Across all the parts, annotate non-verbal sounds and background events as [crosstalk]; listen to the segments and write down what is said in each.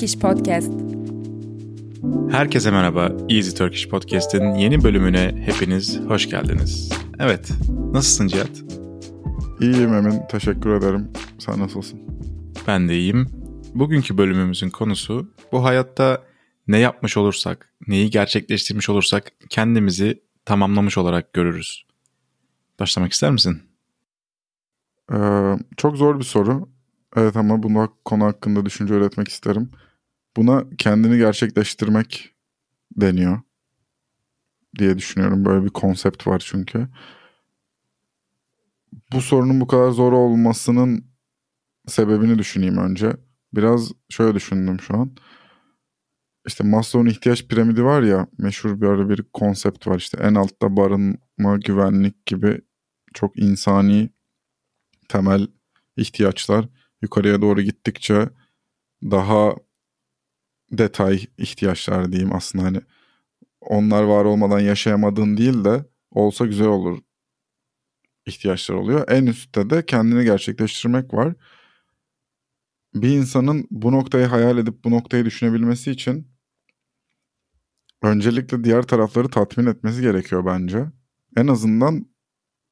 Turkish Podcast. Herkese merhaba. Easy Turkish Podcast'in yeni bölümüne hepiniz hoş geldiniz. Evet, nasılsın Cihat? İyiyim Emin, teşekkür ederim. Sen nasılsın? Ben de iyiyim. Bugünkü bölümümüzün konusu bu hayatta ne yapmış olursak, neyi gerçekleştirmiş olursak kendimizi tamamlamış olarak görürüz. Başlamak ister misin? Ee, çok zor bir soru. Evet ama bu konu hakkında düşünce üretmek isterim. Buna kendini gerçekleştirmek deniyor diye düşünüyorum. Böyle bir konsept var çünkü. Bu sorunun bu kadar zor olmasının sebebini düşüneyim önce. Biraz şöyle düşündüm şu an. İşte Maslow'un ihtiyaç piramidi var ya meşhur böyle bir konsept var işte en altta barınma, güvenlik gibi çok insani temel ihtiyaçlar yukarıya doğru gittikçe daha detay ihtiyaçlar diyeyim aslında hani onlar var olmadan yaşayamadığın değil de olsa güzel olur ihtiyaçlar oluyor. En üstte de kendini gerçekleştirmek var. Bir insanın bu noktayı hayal edip bu noktayı düşünebilmesi için öncelikle diğer tarafları tatmin etmesi gerekiyor bence. En azından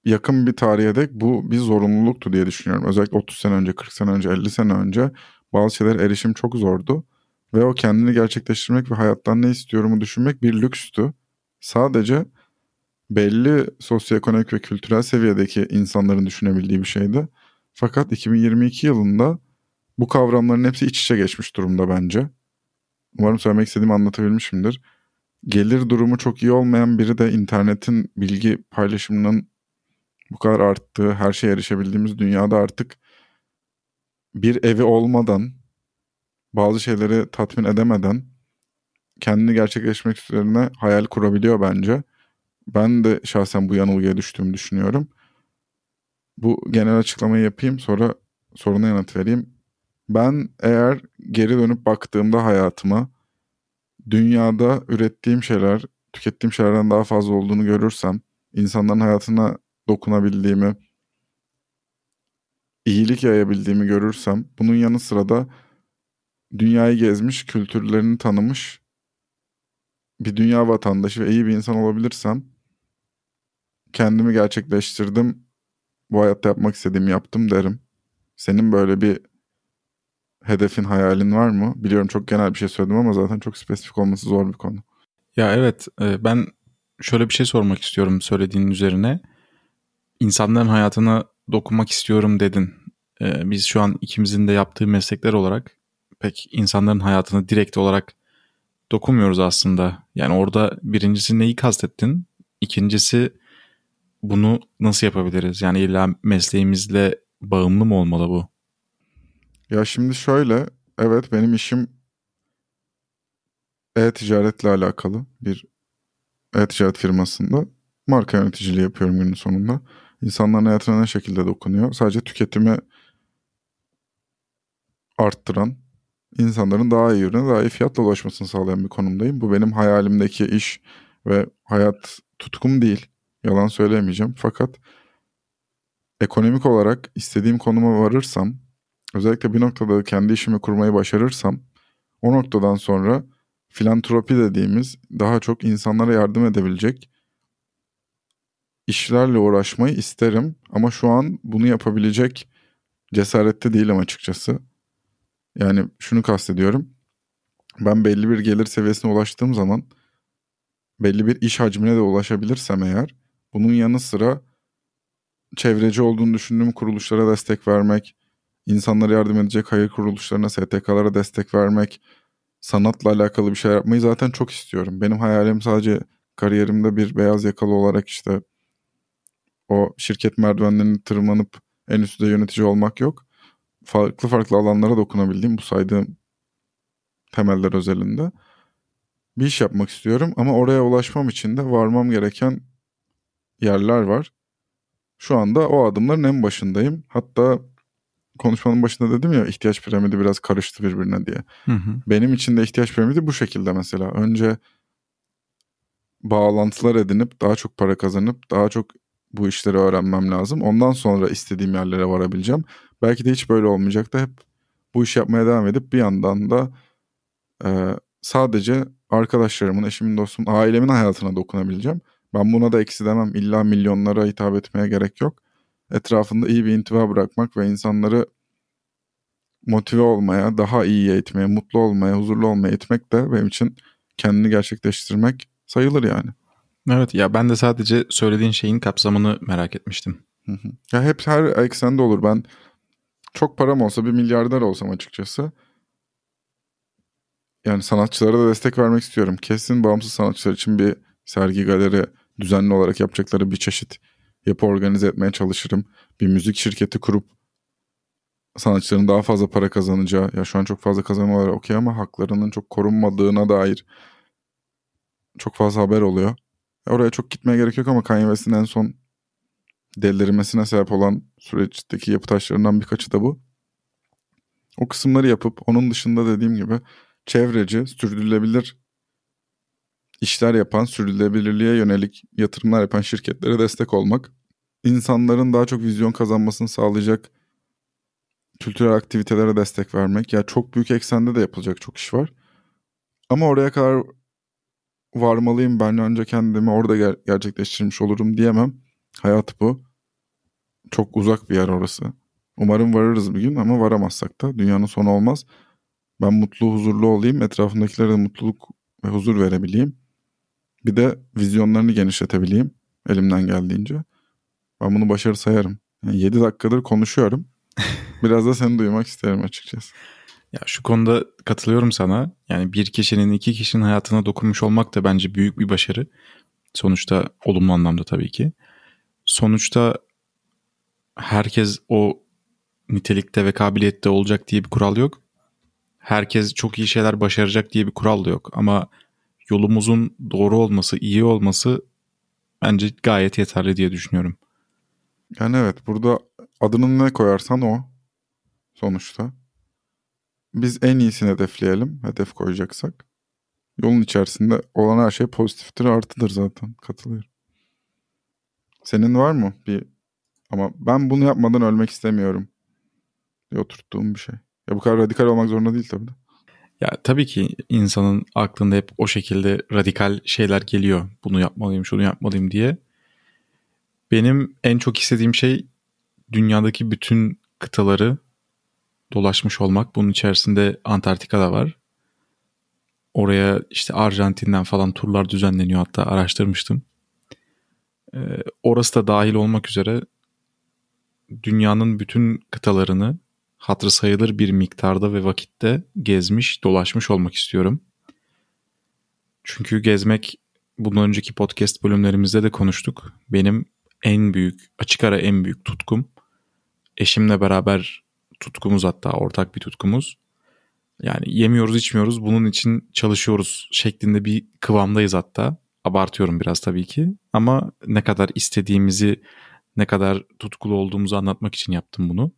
yakın bir tarihe dek bu bir zorunluluktu diye düşünüyorum. Özellikle 30 sene önce, 40 sene önce, 50 sene önce bazı şeyler erişim çok zordu. Ve o kendini gerçekleştirmek ve hayattan ne istiyorumu düşünmek bir lükstü. Sadece belli sosyoekonomik ve kültürel seviyedeki insanların düşünebildiği bir şeydi. Fakat 2022 yılında bu kavramların hepsi iç içe geçmiş durumda bence. Umarım söylemek istediğimi anlatabilmişimdir. Gelir durumu çok iyi olmayan biri de internetin bilgi paylaşımının bu kadar arttığı, her şeye erişebildiğimiz dünyada artık bir evi olmadan, bazı şeyleri tatmin edemeden kendini gerçekleşmek üzerine hayal kurabiliyor bence. Ben de şahsen bu yanılgıya düştüğümü düşünüyorum. Bu genel açıklamayı yapayım sonra soruna yanıt vereyim. Ben eğer geri dönüp baktığımda hayatıma dünyada ürettiğim şeyler, tükettiğim şeylerden daha fazla olduğunu görürsem, insanların hayatına dokunabildiğimi, iyilik yayabildiğimi görürsem, bunun yanı sıra da dünyayı gezmiş, kültürlerini tanımış bir dünya vatandaşı ve iyi bir insan olabilirsem kendimi gerçekleştirdim. Bu hayatta yapmak istediğimi yaptım derim. Senin böyle bir hedefin, hayalin var mı? Biliyorum çok genel bir şey söyledim ama zaten çok spesifik olması zor bir konu. Ya evet e, ben şöyle bir şey sormak istiyorum söylediğinin üzerine insanların hayatına dokunmak istiyorum dedin. Ee, biz şu an ikimizin de yaptığı meslekler olarak pek insanların hayatına direkt olarak dokunmuyoruz aslında. Yani orada birincisi neyi kastettin? İkincisi bunu nasıl yapabiliriz? Yani illa mesleğimizle bağımlı mı olmalı bu? Ya şimdi şöyle, evet benim işim e-ticaretle alakalı bir e-ticaret firmasında marka yöneticiliği yapıyorum günün sonunda insanların hayatına ne şekilde dokunuyor? Sadece tüketimi arttıran, insanların daha iyi ürüne, daha iyi fiyatla ulaşmasını sağlayan bir konumdayım. Bu benim hayalimdeki iş ve hayat tutkum değil. Yalan söyleyemeyeceğim. Fakat ekonomik olarak istediğim konuma varırsam, özellikle bir noktada kendi işimi kurmayı başarırsam, o noktadan sonra filantropi dediğimiz daha çok insanlara yardım edebilecek işlerle uğraşmayı isterim ama şu an bunu yapabilecek cesarette değilim açıkçası. Yani şunu kastediyorum. Ben belli bir gelir seviyesine ulaştığım zaman belli bir iş hacmine de ulaşabilirsem eğer bunun yanı sıra çevreci olduğunu düşündüğüm kuruluşlara destek vermek, insanlara yardım edecek hayır kuruluşlarına, STK'lara destek vermek, sanatla alakalı bir şey yapmayı zaten çok istiyorum. Benim hayalim sadece kariyerimde bir beyaz yakalı olarak işte o şirket merdivenlerini tırmanıp en üstte yönetici olmak yok. Farklı farklı alanlara dokunabildiğim bu saydığım temeller özelinde bir iş yapmak istiyorum ama oraya ulaşmam için de varmam gereken yerler var. Şu anda o adımların en başındayım. Hatta konuşmanın başında dedim ya ihtiyaç piramidi biraz karıştı birbirine diye. Hı hı. Benim için de ihtiyaç piramidi bu şekilde mesela. Önce bağlantılar edinip daha çok para kazanıp daha çok bu işleri öğrenmem lazım. Ondan sonra istediğim yerlere varabileceğim. Belki de hiç böyle olmayacak da hep bu işi yapmaya devam edip bir yandan da e, sadece arkadaşlarımın, eşimin, dostum, ailemin hayatına dokunabileceğim. Ben buna da eksi demem. İlla milyonlara hitap etmeye gerek yok. Etrafında iyi bir intiba bırakmak ve insanları motive olmaya, daha iyi eğitmeye, mutlu olmaya, huzurlu olmaya etmek de benim için kendini gerçekleştirmek sayılır yani. Evet ya ben de sadece söylediğin şeyin kapsamını merak etmiştim. Hı hı. Ya hep her eksende olur. Ben çok param olsa bir milyarder olsam açıkçası yani sanatçılara da destek vermek istiyorum. Kesin bağımsız sanatçılar için bir sergi galeri düzenli olarak yapacakları bir çeşit yapı organize etmeye çalışırım. Bir müzik şirketi kurup sanatçıların daha fazla para kazanacağı ya şu an çok fazla kazanıyorlar okey ama haklarının çok korunmadığına dair çok fazla haber oluyor. Oraya çok gitmeye gerek yok ama Kanye West'in en son delirmesine sebep olan süreçteki yapı taşlarından birkaçı da bu. O kısımları yapıp onun dışında dediğim gibi çevreci, sürdürülebilir işler yapan, sürdürülebilirliğe yönelik yatırımlar yapan şirketlere destek olmak, insanların daha çok vizyon kazanmasını sağlayacak kültürel aktivitelere destek vermek. Ya çok büyük eksende de yapılacak çok iş var. Ama oraya kadar varmalıyım ben ancak kendimi orada ger- gerçekleştirmiş olurum diyemem. Hayat bu. Çok uzak bir yer orası. Umarım varırız bir gün ama varamazsak da dünyanın sonu olmaz. Ben mutlu, huzurlu olayım. Etrafındakilere de mutluluk ve huzur verebileyim. Bir de vizyonlarını genişletebileyim elimden geldiğince. Ben bunu başarı sayarım. Yani 7 dakikadır konuşuyorum. [laughs] Biraz da seni duymak isterim açıkçası. Ya şu konuda katılıyorum sana. Yani bir kişinin iki kişinin hayatına dokunmuş olmak da bence büyük bir başarı. Sonuçta olumlu anlamda tabii ki. Sonuçta herkes o nitelikte ve kabiliyette olacak diye bir kural yok. Herkes çok iyi şeyler başaracak diye bir kural da yok. Ama yolumuzun doğru olması, iyi olması bence gayet yeterli diye düşünüyorum. Yani evet burada adını ne koyarsan o sonuçta. Biz en iyisini hedefleyelim. Hedef koyacaksak. Yolun içerisinde olan her şey pozitiftir, artıdır zaten. Katılıyorum. Senin var mı bir ama ben bunu yapmadan ölmek istemiyorum diye oturttuğum bir şey. Ya bu kadar radikal olmak zorunda değil tabii de. Ya tabii ki insanın aklında hep o şekilde radikal şeyler geliyor. Bunu yapmalıyım, şunu yapmalıyım diye. Benim en çok istediğim şey dünyadaki bütün kıtaları dolaşmış olmak. Bunun içerisinde Antarktika da var. Oraya işte Arjantin'den falan turlar düzenleniyor hatta araştırmıştım. Ee, orası da dahil olmak üzere dünyanın bütün kıtalarını hatırı sayılır bir miktarda ve vakitte gezmiş, dolaşmış olmak istiyorum. Çünkü gezmek bundan önceki podcast bölümlerimizde de konuştuk. Benim en büyük, açık ara en büyük tutkum. Eşimle beraber tutkumuz hatta ortak bir tutkumuz. Yani yemiyoruz içmiyoruz bunun için çalışıyoruz şeklinde bir kıvamdayız hatta. Abartıyorum biraz tabii ki ama ne kadar istediğimizi ne kadar tutkulu olduğumuzu anlatmak için yaptım bunu.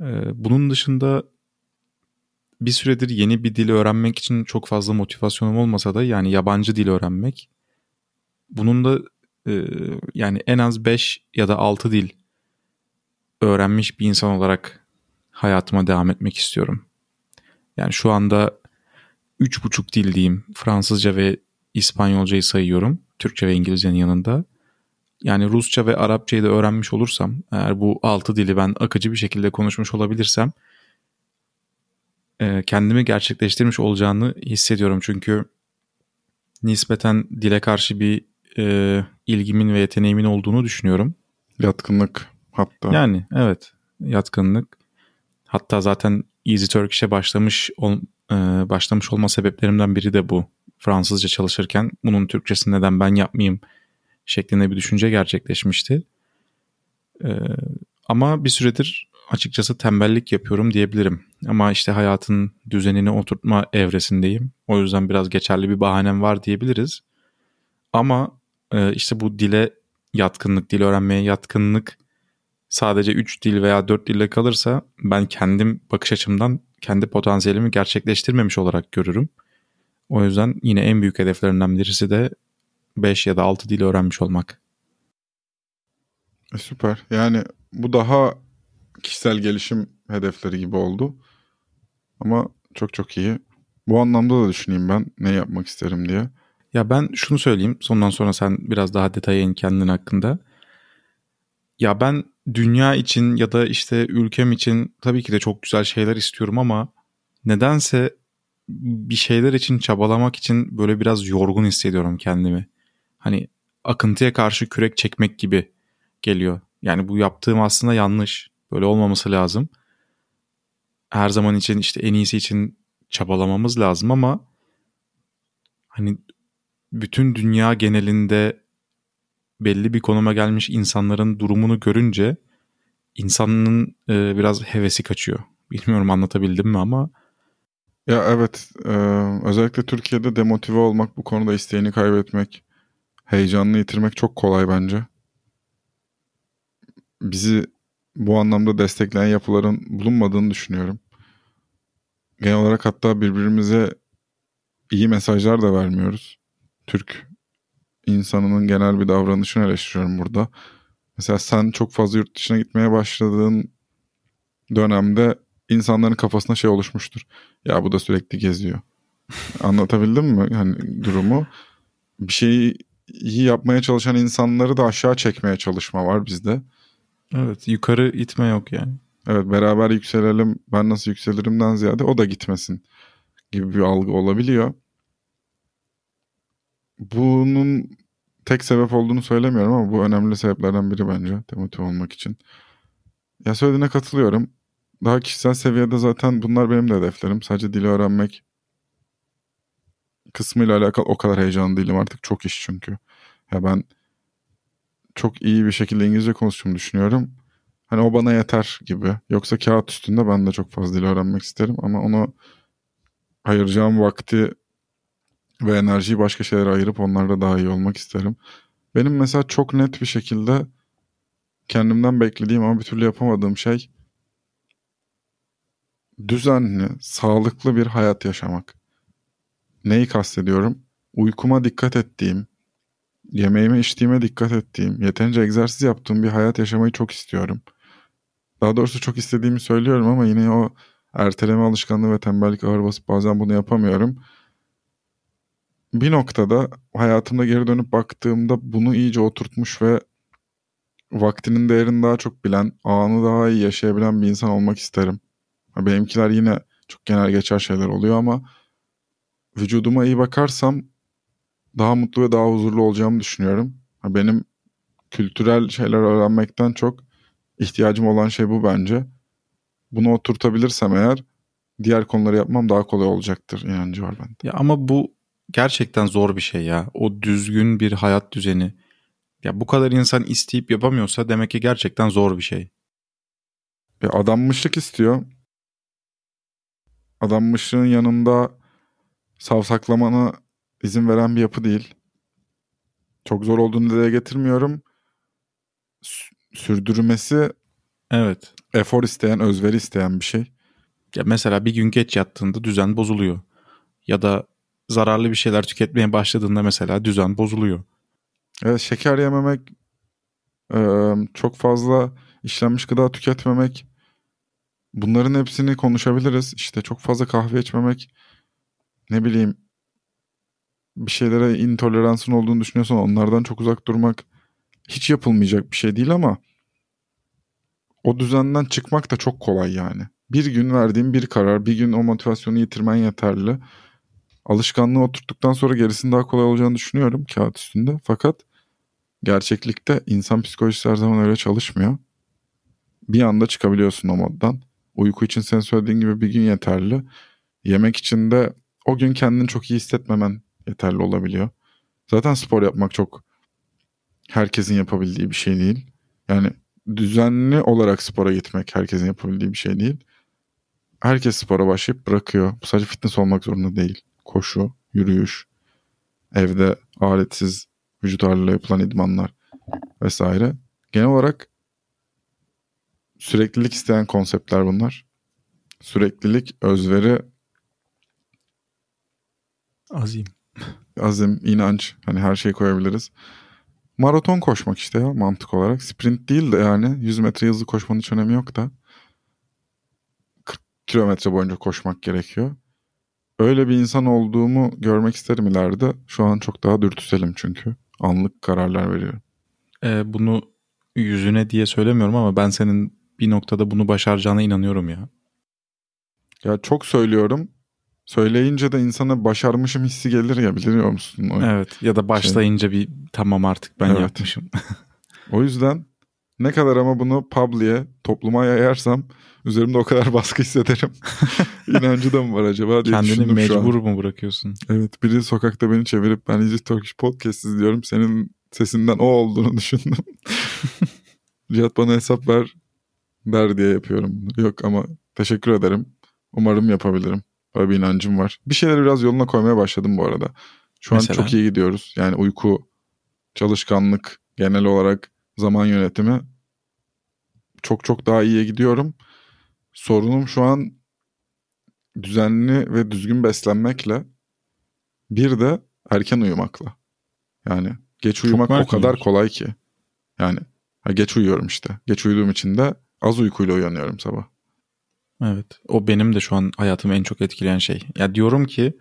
Ee, bunun dışında bir süredir yeni bir dil öğrenmek için çok fazla motivasyonum olmasa da yani yabancı dil öğrenmek. Bunun da e, yani en az 5 ya da 6 dil öğrenmiş bir insan olarak hayatıma devam etmek istiyorum. Yani şu anda 3,5 dil diyeyim. Fransızca ve İspanyolcayı sayıyorum. Türkçe ve İngilizcenin yanında. Yani Rusça ve Arapçayı da öğrenmiş olursam, eğer bu 6 dili ben akıcı bir şekilde konuşmuş olabilirsem e, kendimi gerçekleştirmiş olacağını hissediyorum. Çünkü nispeten dile karşı bir e, ilgimin ve yeteneğimin olduğunu düşünüyorum. Yatkınlık hatta. Yani evet yatkınlık. Hatta zaten Easy Turkish'e başlamış ol, e, başlamış olma sebeplerimden biri de bu. Fransızca çalışırken bunun Türkçesini neden ben yapmayayım şeklinde bir düşünce gerçekleşmişti. E, ama bir süredir açıkçası tembellik yapıyorum diyebilirim. Ama işte hayatın düzenini oturtma evresindeyim. O yüzden biraz geçerli bir bahanem var diyebiliriz. Ama e, işte bu dile yatkınlık, dil öğrenmeye yatkınlık sadece 3 dil veya 4 dille kalırsa ben kendim bakış açımdan kendi potansiyelimi gerçekleştirmemiş olarak görürüm. O yüzden yine en büyük hedeflerimden birisi de 5 ya da 6 dil öğrenmiş olmak. E, süper. Yani bu daha kişisel gelişim hedefleri gibi oldu. Ama çok çok iyi. Bu anlamda da düşüneyim ben ne yapmak isterim diye. Ya ben şunu söyleyeyim. Sondan sonra sen biraz daha detaya in kendin hakkında. Ya ben dünya için ya da işte ülkem için tabii ki de çok güzel şeyler istiyorum ama nedense bir şeyler için çabalamak için böyle biraz yorgun hissediyorum kendimi. Hani akıntıya karşı kürek çekmek gibi geliyor. Yani bu yaptığım aslında yanlış. Böyle olmaması lazım. Her zaman için işte en iyisi için çabalamamız lazım ama hani bütün dünya genelinde belli bir konuma gelmiş insanların durumunu görünce insanın e, biraz hevesi kaçıyor. Bilmiyorum anlatabildim mi ama. Ya evet e, özellikle Türkiye'de demotive olmak bu konuda isteğini kaybetmek, heyecanını yitirmek çok kolay bence. Bizi bu anlamda destekleyen yapıların bulunmadığını düşünüyorum. Genel olarak hatta birbirimize iyi mesajlar da vermiyoruz. Türk insanının genel bir davranışını eleştiriyorum burada. Mesela sen çok fazla yurt dışına gitmeye başladığın dönemde insanların kafasına şey oluşmuştur. Ya bu da sürekli geziyor. Anlatabildim mi hani durumu? Bir şeyi iyi yapmaya çalışan insanları da aşağı çekmeye çalışma var bizde. Evet yukarı itme yok yani. Evet beraber yükselelim ben nasıl yükselirimden ziyade o da gitmesin gibi bir algı olabiliyor. Bunun tek sebep olduğunu söylemiyorum ama bu önemli sebeplerden biri bence demotive olmak için. Ya söylediğine katılıyorum. Daha kişisel seviyede zaten bunlar benim de hedeflerim. Sadece dili öğrenmek kısmıyla alakalı o kadar heyecanlı değilim artık. Çok iş çünkü. Ya ben çok iyi bir şekilde İngilizce konuştuğumu düşünüyorum. Hani o bana yeter gibi. Yoksa kağıt üstünde ben de çok fazla dil öğrenmek isterim ama onu ayıracağım vakti ve enerjiyi başka şeylere ayırıp onlarda daha iyi olmak isterim. Benim mesela çok net bir şekilde kendimden beklediğim ama bir türlü yapamadığım şey düzenli, sağlıklı bir hayat yaşamak. Neyi kastediyorum? Uykuma dikkat ettiğim, yemeğime içtiğime dikkat ettiğim, yeterince egzersiz yaptığım bir hayat yaşamayı çok istiyorum. Daha doğrusu çok istediğimi söylüyorum ama yine o erteleme alışkanlığı ve tembellik ağır basıp bazen bunu yapamıyorum bir noktada hayatımda geri dönüp baktığımda bunu iyice oturtmuş ve vaktinin değerini daha çok bilen, anı daha iyi yaşayabilen bir insan olmak isterim. Benimkiler yine çok genel geçer şeyler oluyor ama vücuduma iyi bakarsam daha mutlu ve daha huzurlu olacağımı düşünüyorum. Benim kültürel şeyler öğrenmekten çok ihtiyacım olan şey bu bence. Bunu oturtabilirsem eğer diğer konuları yapmam daha kolay olacaktır inancı var bende. Ya ama bu gerçekten zor bir şey ya. O düzgün bir hayat düzeni. Ya bu kadar insan isteyip yapamıyorsa demek ki gerçekten zor bir şey. Bir adammışlık istiyor. Adammışlığın yanında savsaklamana izin veren bir yapı değil. Çok zor olduğunu dile getirmiyorum. S- sürdürmesi evet. efor isteyen, özveri isteyen bir şey. Ya mesela bir gün geç yattığında düzen bozuluyor. Ya da zararlı bir şeyler tüketmeye başladığında mesela düzen bozuluyor. Evet şeker yememek, çok fazla işlenmiş gıda tüketmemek bunların hepsini konuşabiliriz. İşte çok fazla kahve içmemek ne bileyim bir şeylere intoleransın olduğunu düşünüyorsan onlardan çok uzak durmak hiç yapılmayacak bir şey değil ama o düzenden çıkmak da çok kolay yani. Bir gün verdiğin bir karar, bir gün o motivasyonu yitirmen yeterli alışkanlığı oturttuktan sonra gerisinin daha kolay olacağını düşünüyorum kağıt üstünde. Fakat gerçeklikte insan psikolojisi her zaman öyle çalışmıyor. Bir anda çıkabiliyorsun o moddan. Uyku için sen söylediğin gibi bir gün yeterli. Yemek için de o gün kendini çok iyi hissetmemen yeterli olabiliyor. Zaten spor yapmak çok herkesin yapabildiği bir şey değil. Yani düzenli olarak spora gitmek herkesin yapabildiği bir şey değil. Herkes spora başlayıp bırakıyor. Bu sadece fitness olmak zorunda değil koşu, yürüyüş, evde aletsiz vücut ağırlığıyla yapılan idmanlar vesaire. Genel olarak süreklilik isteyen konseptler bunlar. Süreklilik, özveri, azim. Azim, inanç. Hani her şeyi koyabiliriz. Maraton koşmak işte ya mantık olarak. Sprint değil de yani 100 metre hızlı koşmanın hiç önemi yok da. kilometre boyunca koşmak gerekiyor. Öyle bir insan olduğumu görmek isterim ileride. Şu an çok daha dürtüselim çünkü. Anlık kararlar veriyorum. Ee, bunu yüzüne diye söylemiyorum ama ben senin bir noktada bunu başaracağına inanıyorum ya. Ya çok söylüyorum. Söyleyince de insana başarmışım hissi gelir ya biliyor musun? O, Evet ya da başlayınca bir tamam artık ben Evet. yapmışım. [laughs] o yüzden ne kadar ama bunu public'e, topluma yayarsam üzerimde o kadar [laughs] baskı hissederim. [laughs] İnancı da mı var acaba diye Kendini düşündüm mecbur mu bırakıyorsun? Evet biri sokakta beni çevirip ben Easy Turkish Podcast izliyorum. Senin sesinden o olduğunu düşündüm. Cihat bana hesap ver der diye yapıyorum. Yok ama teşekkür ederim. Umarım yapabilirim. Böyle bir inancım var. Bir şeyleri biraz yoluna koymaya başladım bu arada. Şu Mesela? an çok iyi gidiyoruz. Yani uyku, çalışkanlık, genel olarak zaman yönetimi çok çok daha iyiye gidiyorum. Sorunum şu an düzenli ve düzgün beslenmekle bir de erken uyumakla. Yani geç uyumak o kadar kolay ki. Yani ha, geç uyuyorum işte. Geç uyuduğum için de az uykuyla uyanıyorum sabah. Evet. O benim de şu an hayatımı en çok etkileyen şey. Ya diyorum ki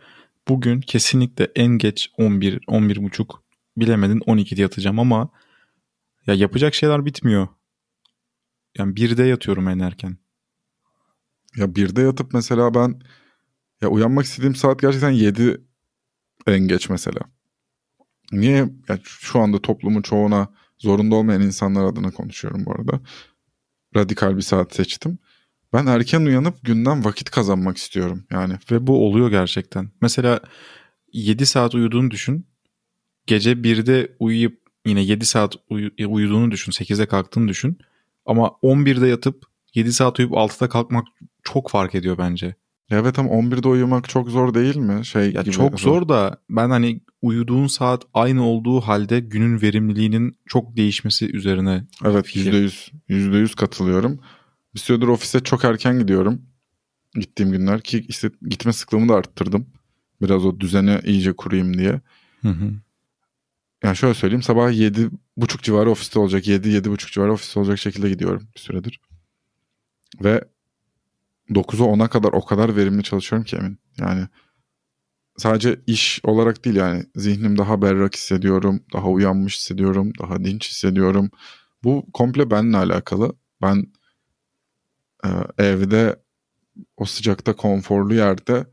bugün kesinlikle en geç 11, 11 buçuk bilemedin 12'de yatacağım ama ya yapacak şeyler bitmiyor. Yani 1'de yatıyorum en erken. Ya birde yatıp mesela ben ya uyanmak istediğim saat gerçekten 7 en geç mesela. Niye? Ya şu anda toplumun çoğuna zorunda olmayan insanlar adına konuşuyorum bu arada. Radikal bir saat seçtim. Ben erken uyanıp günden vakit kazanmak istiyorum yani. Ve bu oluyor gerçekten. Mesela 7 saat uyuduğunu düşün. Gece 1'de uyuyup yine 7 saat uyu- uyuduğunu düşün. 8'de kalktığını düşün. Ama 11'de yatıp 7 saat uyuyup 6'da kalkmak çok fark ediyor bence. Evet ama 11'de uyumak çok zor değil mi? Şey Ya gibi çok zor da ben hani uyuduğun saat aynı olduğu halde günün verimliliğinin çok değişmesi üzerine Evet fikir. %100, %100 katılıyorum. Bir süredir ofise çok erken gidiyorum. Gittiğim günler ki işte gitme sıklığımı da arttırdım. Biraz o düzeni iyice kurayım diye. Hı hı. Yani şöyle söyleyeyim sabah 7.30 civarı ofiste olacak. 7-7.30 civarı ofiste olacak şekilde gidiyorum bir süredir. Ve 9'a 10'a kadar o kadar verimli çalışıyorum ki emin. Yani sadece iş olarak değil yani zihnim daha berrak hissediyorum. Daha uyanmış hissediyorum. Daha dinç hissediyorum. Bu komple benimle alakalı. Ben e, evde o sıcakta konforlu yerde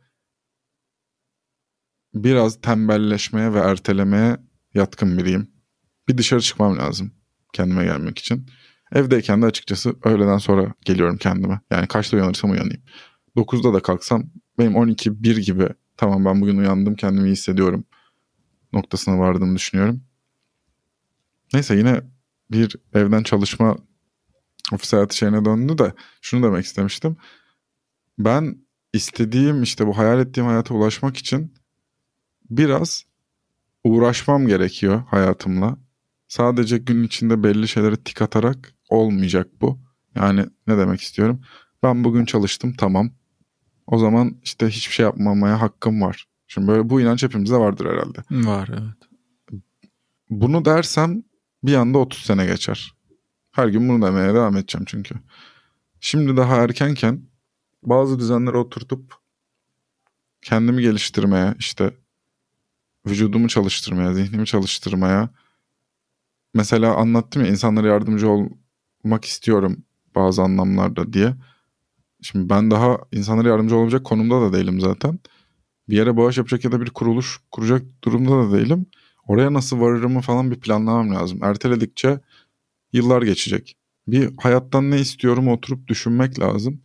biraz tembelleşmeye ve ertelemeye yatkın biriyim. Bir dışarı çıkmam lazım kendime gelmek için. Evdeyken de açıkçası öğleden sonra geliyorum kendime. Yani kaçta uyanırsam uyanayım. 9'da da kalksam benim 12-1 gibi tamam ben bugün uyandım kendimi iyi hissediyorum noktasına vardığımı düşünüyorum. Neyse yine bir evden çalışma ofis hayatı şeyine döndü de şunu demek istemiştim. Ben istediğim işte bu hayal ettiğim hayata ulaşmak için biraz uğraşmam gerekiyor hayatımla. Sadece gün içinde belli şeylere tik atarak olmayacak bu. Yani ne demek istiyorum? Ben bugün çalıştım tamam. O zaman işte hiçbir şey yapmamaya hakkım var. Şimdi böyle bu inanç hepimizde vardır herhalde. Var evet. Bunu dersem bir anda 30 sene geçer. Her gün bunu demeye devam edeceğim çünkü. Şimdi daha erkenken bazı düzenleri oturtup kendimi geliştirmeye, işte vücudumu çalıştırmaya, zihnimi çalıştırmaya. Mesela anlattım ya insanlara yardımcı olmak istiyorum bazı anlamlarda diye. Şimdi ben daha insanlara yardımcı olabilecek konumda da değilim zaten. Bir yere bağış yapacak ya da bir kuruluş kuracak durumda da değilim. Oraya nasıl varırımı falan bir planlamam lazım. Erteledikçe yıllar geçecek. Bir hayattan ne istiyorum oturup düşünmek lazım.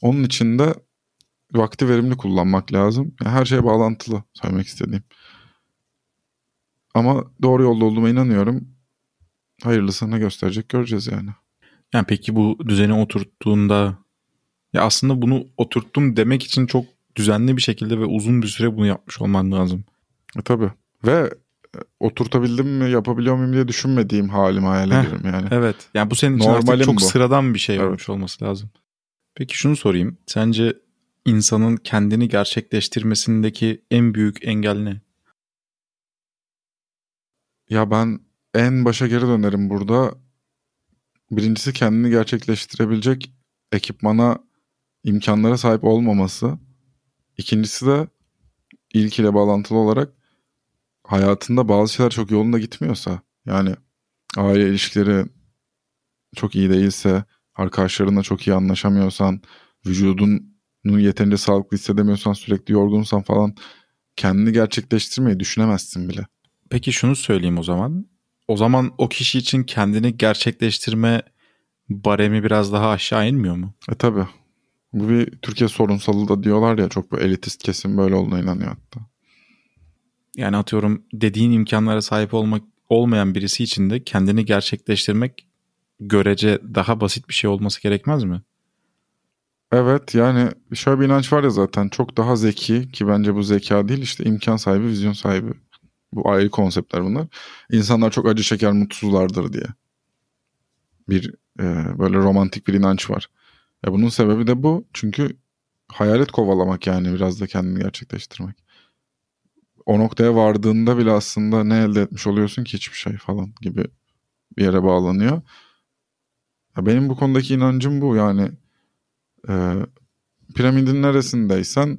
Onun için de vakti verimli kullanmak lazım. Yani her şeye bağlantılı söylemek istediğim. Ama doğru yolda olduğuma inanıyorum. Hayırlısını gösterecek göreceğiz yani. Yani peki bu düzeni oturttuğunda ya aslında bunu oturttum demek için çok düzenli bir şekilde ve uzun bir süre bunu yapmış olman lazım. E tabii. Ve oturtabildim mi yapabiliyor muyum diye düşünmediğim halimi hayal ediyorum yani. Evet. Yani bu senin için Normalim artık çok bu. sıradan bir şey Evet. olmuş olması lazım. Peki şunu sorayım. Sence insanın kendini gerçekleştirmesindeki en büyük engel ne? Ya ben en başa geri dönerim burada. Birincisi kendini gerçekleştirebilecek ekipmana imkanlara sahip olmaması. İkincisi de ilk ile bağlantılı olarak hayatında bazı şeyler çok yolunda gitmiyorsa yani aile ilişkileri çok iyi değilse, arkadaşlarınla çok iyi anlaşamıyorsan, vücudunu yeterince sağlıklı hissedemiyorsan, sürekli yorgunsan falan kendini gerçekleştirmeyi düşünemezsin bile. Peki şunu söyleyeyim o zaman. O zaman o kişi için kendini gerçekleştirme baremi biraz daha aşağı inmiyor mu? E tabi. Bu bir Türkiye sorunsalı da diyorlar ya çok bu elitist kesim böyle olduğuna inanıyor hatta. Yani atıyorum dediğin imkanlara sahip olmak olmayan birisi için de kendini gerçekleştirmek görece daha basit bir şey olması gerekmez mi? Evet yani şöyle bir inanç var ya zaten çok daha zeki ki bence bu zeka değil işte imkan sahibi, vizyon sahibi. Bu ayrı konseptler bunlar. İnsanlar çok acı çeker mutsuzlardır diye. Bir e, böyle romantik bir inanç var. E bunun sebebi de bu. Çünkü hayalet kovalamak yani biraz da kendini gerçekleştirmek. O noktaya vardığında bile aslında ne elde etmiş oluyorsun ki hiçbir şey falan gibi bir yere bağlanıyor. Ya benim bu konudaki inancım bu yani e, piramidin neresindeysen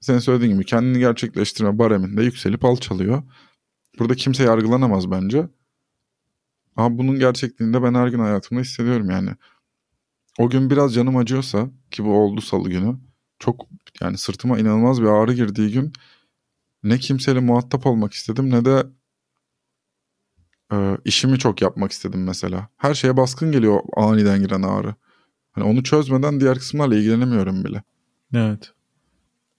sen söylediğin gibi kendini gerçekleştirme bareminde yükselip alçalıyor. Burada kimse yargılanamaz bence. Ama bunun gerçekliğinde ben her gün hayatımda hissediyorum yani. O gün biraz canım acıyorsa ki bu oldu salı günü. Çok yani sırtıma inanılmaz bir ağrı girdiği gün ne kimseyle muhatap olmak istedim ne de e, işimi çok yapmak istedim mesela. Her şeye baskın geliyor aniden giren ağrı. Hani onu çözmeden diğer kısımlarla ilgilenemiyorum bile. Evet.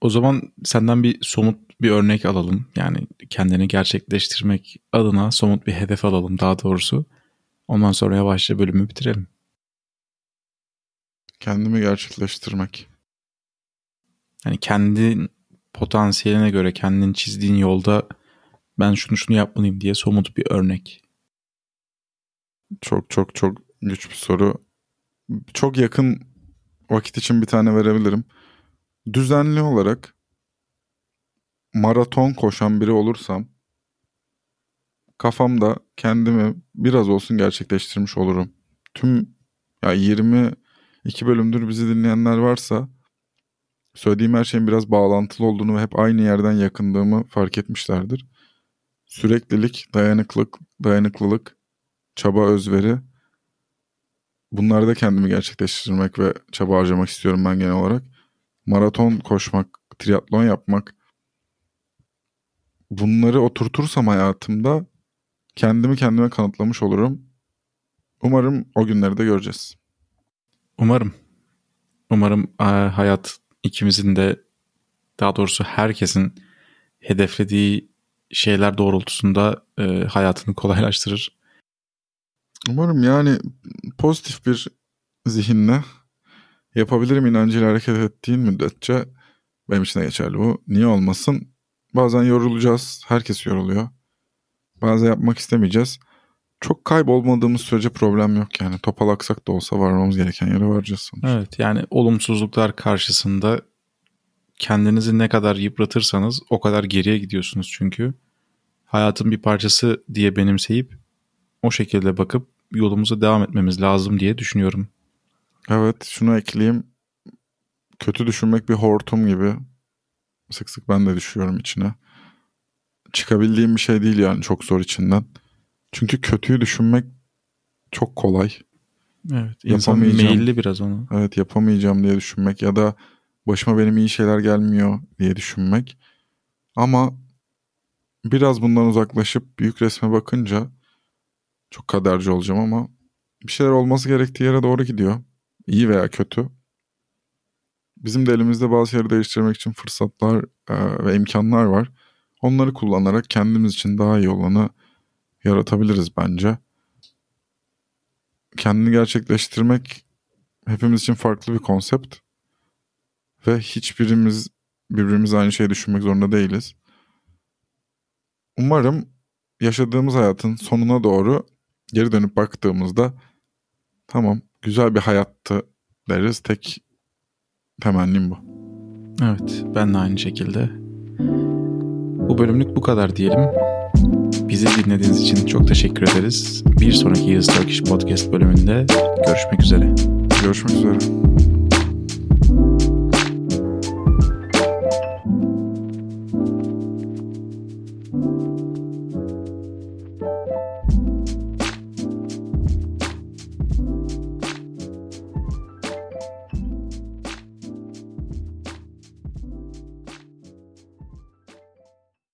O zaman senden bir somut bir örnek alalım. Yani kendini gerçekleştirmek adına somut bir hedef alalım daha doğrusu. Ondan sonra yavaşça bölümü bitirelim. Kendimi gerçekleştirmek. Yani kendi potansiyeline göre kendin çizdiğin yolda ben şunu şunu yapmalıyım diye somut bir örnek. Çok çok çok güç bir soru. Çok yakın vakit için bir tane verebilirim. Düzenli olarak maraton koşan biri olursam kafamda kendimi biraz olsun gerçekleştirmiş olurum. Tüm ya 22 bölümdür bizi dinleyenler varsa söylediğim her şeyin biraz bağlantılı olduğunu ve hep aynı yerden yakındığımı fark etmişlerdir. Süreklilik, dayanıklılık, dayanıklılık, çaba, özveri. Bunlarda kendimi gerçekleştirmek ve çaba harcamak istiyorum ben genel olarak. Maraton koşmak, triatlon yapmak. Bunları oturtursam hayatımda kendimi kendime kanıtlamış olurum. Umarım o günleri de göreceğiz. Umarım. Umarım hayat ikimizin de daha doğrusu herkesin hedeflediği şeyler doğrultusunda e, hayatını kolaylaştırır. Umarım yani pozitif bir zihinle yapabilirim inancıyla hareket ettiğin müddetçe benim için de geçerli bu. Niye olmasın? Bazen yorulacağız. Herkes yoruluyor. Bazen yapmak istemeyeceğiz. Çok kaybolmadığımız sürece problem yok yani. Topalaksak da olsa varmamız gereken yere varacağız sonuçta. Evet yani olumsuzluklar karşısında kendinizi ne kadar yıpratırsanız o kadar geriye gidiyorsunuz çünkü. Hayatın bir parçası diye benimseyip o şekilde bakıp yolumuza devam etmemiz lazım diye düşünüyorum. Evet şunu ekleyeyim. Kötü düşünmek bir hortum gibi. Sık sık ben de düşüyorum içine. Çıkabildiğim bir şey değil yani çok zor içinden. Çünkü kötüyü düşünmek çok kolay. Evet insan meyilli biraz onu. Evet yapamayacağım diye düşünmek ya da başıma benim iyi şeyler gelmiyor diye düşünmek. Ama biraz bundan uzaklaşıp büyük resme bakınca çok kaderci olacağım ama bir şeyler olması gerektiği yere doğru gidiyor. İyi veya kötü. Bizim de elimizde bazı şeyleri değiştirmek için fırsatlar e, ve imkanlar var. Onları kullanarak kendimiz için daha iyi olanı yaratabiliriz bence. Kendini gerçekleştirmek hepimiz için farklı bir konsept. Ve hiçbirimiz birbirimiz aynı şeyi düşünmek zorunda değiliz. Umarım yaşadığımız hayatın sonuna doğru geri dönüp baktığımızda tamam güzel bir hayattı deriz. Tek temennim bu. Evet ben de aynı şekilde. Bu bölümlük bu kadar diyelim. Bizi dinlediğiniz için çok teşekkür ederiz. Bir sonraki Yıldız Turkish Podcast bölümünde görüşmek üzere. Görüşmek üzere.